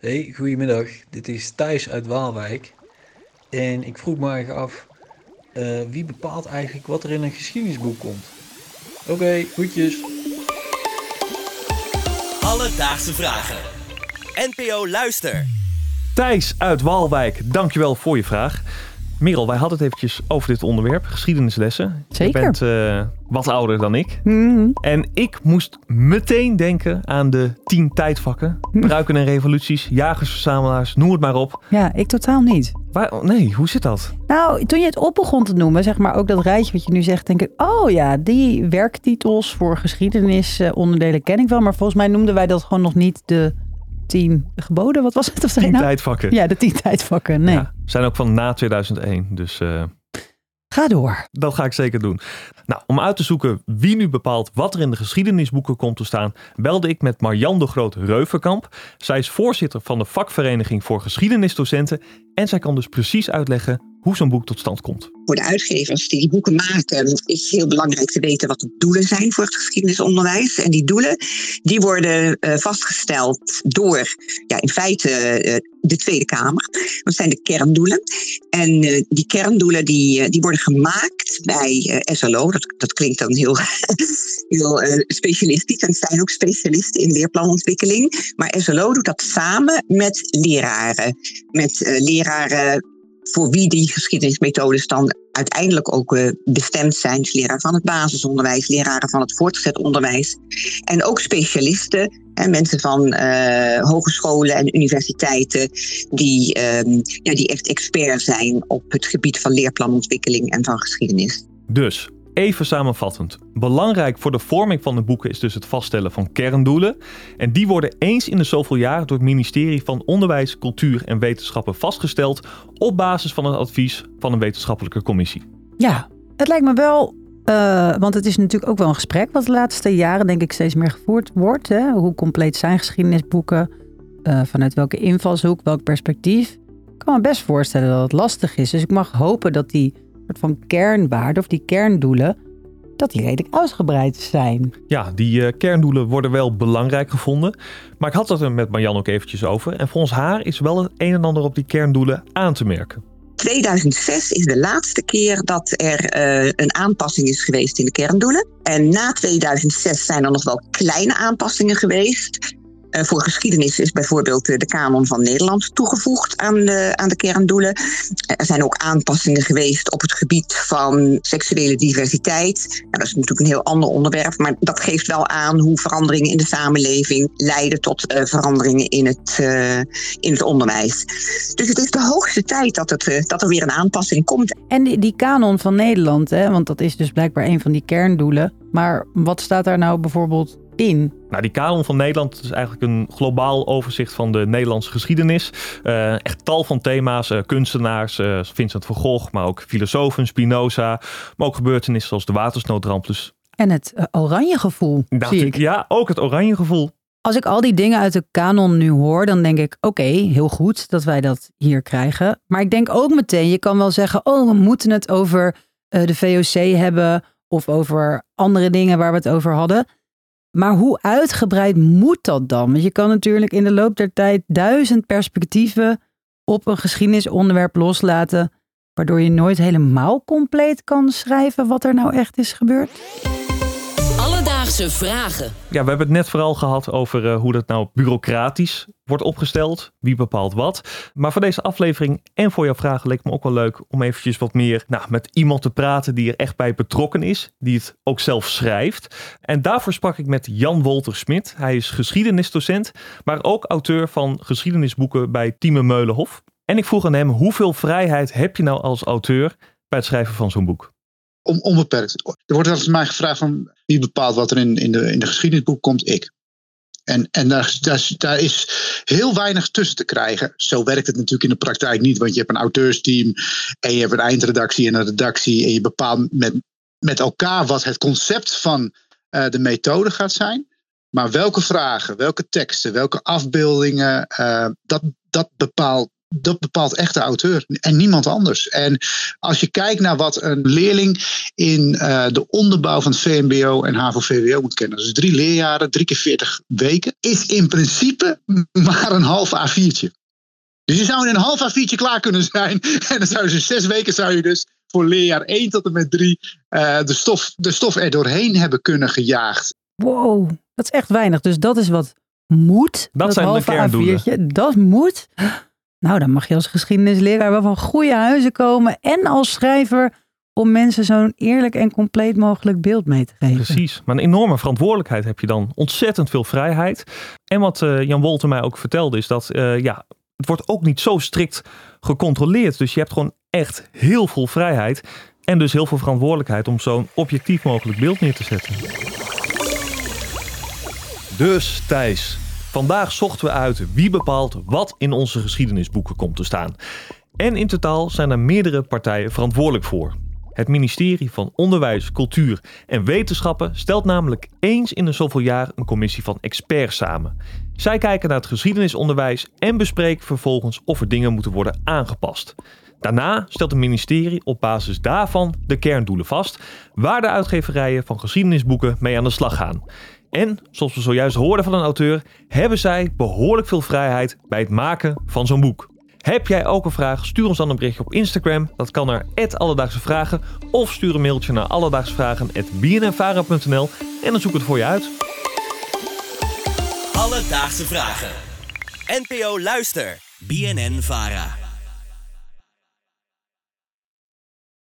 Hey, goedemiddag. Dit is Thijs uit Waalwijk. En ik vroeg me eigenlijk af, eh, wie bepaalt eigenlijk wat er in een geschiedenisboek komt? Oké, goedjes. Alledaagse vragen. NPO Luister. Thijs uit Waalwijk, dankjewel voor je vraag. Merel, wij hadden het eventjes over dit onderwerp, geschiedenislessen. Zeker. Je bent eh, wat ouder dan ik. Mhm. En ik moest meteen denken aan de tien tijdvakken. Bruiken en revoluties, jagers, verzamelaars, noem het maar op. Ja, ik totaal niet. Waar, oh, nee, hoe zit dat? Nou, toen je het op begon te noemen, zeg maar ook dat rijtje wat je nu zegt, denk ik, oh ja, die werktitels voor geschiedenisonderdelen ken ik wel. Maar volgens mij noemden wij dat gewoon nog niet de tien geboden. Wat was het? Of Tien nou? tijdvakken. Ja, de tien tijdvakken. Nee. Ja, zijn ook van na 2001, dus... eh, Ga door. Dat ga ik zeker doen. Nou, om uit te zoeken wie nu bepaalt wat er in de geschiedenisboeken komt te staan, belde ik met Marjan de Groot Reuvenkamp. Zij is voorzitter van de vakvereniging voor geschiedenisdocenten en zij kan dus precies uitleggen hoe zo'n boek tot stand komt. Voor de uitgevers die die boeken maken is heel belangrijk te weten wat de doelen zijn voor het geschiedenisonderwijs. En die doelen die worden eh, vastgesteld door ja, in feite eh, de Tweede Kamer. Dat zijn de kerndoelen. En eh, die kerndoelen die, die worden gemaakt bij SLO. Dat, dat klinkt dan heel, heel specialistisch. En zijn ook specialisten in leerplanontwikkeling. Maar SLO doet dat samen met leraren. Met leraren voor wie die geschiedenismethodes dan uiteindelijk ook eh, bestemd zijn. Dus leraar van het basisonderwijs, leraren van het voortgezet onderwijs. En ook specialisten, mensen van eh, hogescholen en universiteiten, die, ehm, ja, die echt expert zijn op het gebied van leerplanontwikkeling en van geschiedenis. Dus, even samenvattend. Belangrijk voor de vorming van de boeken is dus het vaststellen van kerndoelen. En die worden eens in de zoveel jaar door het ministerie van Onderwijs, Cultuur en Wetenschappen vastgesteld op basis van het advies van een wetenschappelijke commissie. Ja, het lijkt me wel, eh, want het is natuurlijk ook wel een gesprek wat de laatste jaren denk ik steeds meer gevoerd wordt. Hè? Hoe compleet zijn geschiedenisboeken? Eh, vanuit welke invalshoek, welk perspectief? Ik kan me best voorstellen dat het lastig is. Dus ik mag hopen dat die soort van kernwaarden of die kerndoelen, dat die redelijk uitgebreid zijn. Ja, die eh, kerndoelen worden wel belangrijk gevonden. Maar ik had het er met Marjan ook eventjes over. En volgens haar is wel het een en ander op die kerndoelen aan te merken. 2006 is de laatste keer dat er eh, een aanpassing is geweest in de kerndoelen. En na 2006 zijn er nog wel kleine aanpassingen geweest. Eh, voor geschiedenis is bijvoorbeeld eh, de kanon van Nederland toegevoegd aan de, aan de kerndoelen. Er zijn ook aanpassingen geweest op het gebied van seksuele diversiteit. Dat is natuurlijk een heel ander onderwerp, maar dat geeft wel aan hoe veranderingen in de samenleving leiden tot eh, veranderingen in het, eh, in het onderwijs. Dus het is de hoogste tijd dat, het, eh, dat er weer een aanpassing komt. En die, die kanon van Nederland, hè, want dat is dus blijkbaar een van die kerndoelen. Maar wat staat daar nou bijvoorbeeld in? Nou, die kanon van Nederland is eigenlijk een globaal overzicht van de Nederlandse geschiedenis. Eh, echt tal van thema's, eh, kunstenaars, eh, Vincent van Gogh, maar ook filosofen, Spinoza. Maar ook gebeurtenissen zoals de watersnoodramp. Dus En het oranje gevoel, zie ik, ja, ook het oranje gevoel. Als ik al die dingen uit de kanon nu hoor, dan denk ik: oké, heel goed dat wij dat hier krijgen. Maar ik denk ook meteen: je kan wel zeggen: oh, we moeten het over de VOC hebben of over andere dingen waar we het over hadden. Maar hoe uitgebreid moet dat dan? Want je kan natuurlijk in de loop der tijd duizend perspectieven op een geschiedenisonderwerp loslaten, waardoor je nooit helemaal compleet kan schrijven wat er nou echt is gebeurd. Vragen. Ja, we hebben het net vooral gehad over eh, hoe dat nou bureaucratisch wordt opgesteld. Wie bepaalt wat. Maar voor deze aflevering en voor jouw vragen leek me ook wel leuk om eventjes wat meer nou, met iemand te praten die er echt bij betrokken is. Die het ook zelf schrijft. En daarvoor sprak ik met Jan Wolter Smit. Hij is geschiedenisdocent, maar ook auteur van geschiedenisboeken bij Tieme Meulenhof. En ik vroeg aan hem, hoeveel vrijheid heb je nou als auteur bij het schrijven van zo'n boek? Om, onbeperkt. Er wordt wel mij gevraagd van wie bepaalt wat er in, in, de, in de geschiedenisboek komt, ik. En, en daar, daar, daar is heel weinig tussen te krijgen. Zo werkt het natuurlijk in de praktijk niet, want je hebt een auteursteam en je hebt een eindredactie en een redactie en je bepaalt met, met elkaar wat het concept van eh, de methode gaat zijn. Maar welke vragen, welke teksten, welke afbeeldingen, eh, dat, dat bepaal dat bepaalt echt de auteur en niemand anders. En als je kijkt naar wat een leerling in uh, de onderbouw van het VMBO en HAVO-VWO moet kennen, dus drie leerjaren, drie keer 40 weken, is in principe maar een half A4'tje. Dus je zou in een half A4'tje klaar kunnen zijn. En dan zou je zes weken zou je dus voor leerjaar 1 tot en met 3 uh, de, stof, de stof er doorheen hebben kunnen gejaagd. Wow, dat is echt weinig. Dus dat is wat moet. Dat, dat zijn de halve kerndoelen. A4'tje, Dat moet. Nou, dan mag je als geschiedenisleraar wel van goede huizen komen. En als schrijver om mensen zo'n eerlijk en compleet mogelijk beeld mee te geven. Precies, maar een enorme verantwoordelijkheid heb je dan. Ontzettend veel vrijheid. En wat uh, Jan Wolter mij ook vertelde is dat uh, ja, het wordt ook niet zo strikt gecontroleerd. Dus je hebt gewoon echt heel veel vrijheid. En dus heel veel verantwoordelijkheid om zo'n objectief mogelijk beeld neer te zetten. Dus Thijs, vandaag zochten we uit wie bepaalt wat in onze geschiedenisboeken komt te staan. En in totaal zijn er meerdere partijen verantwoordelijk voor. Het ministerie van Onderwijs, Cultuur en Wetenschappen stelt namelijk eens in een zoveel jaar een commissie van experts samen. Zij kijken naar het geschiedenisonderwijs en bespreken vervolgens of er dingen moeten worden aangepast. Daarna stelt het ministerie op basis daarvan de kerndoelen vast, waar de uitgeverijen van geschiedenisboeken mee aan de slag gaan. En, zoals we zojuist hoorden van een auteur, hebben zij behoorlijk veel vrijheid bij het maken van zo'n boek. Heb jij ook een vraag? Stuur ons dan een berichtje op Instagram. Dat kan naar Alledaagse Vragen. Of stuur een mailtje naar alledaagsvragen.bnnvara.nl en dan zoek ik het voor je uit. Alledaagse Vragen. NPO Luister. BNN Vara.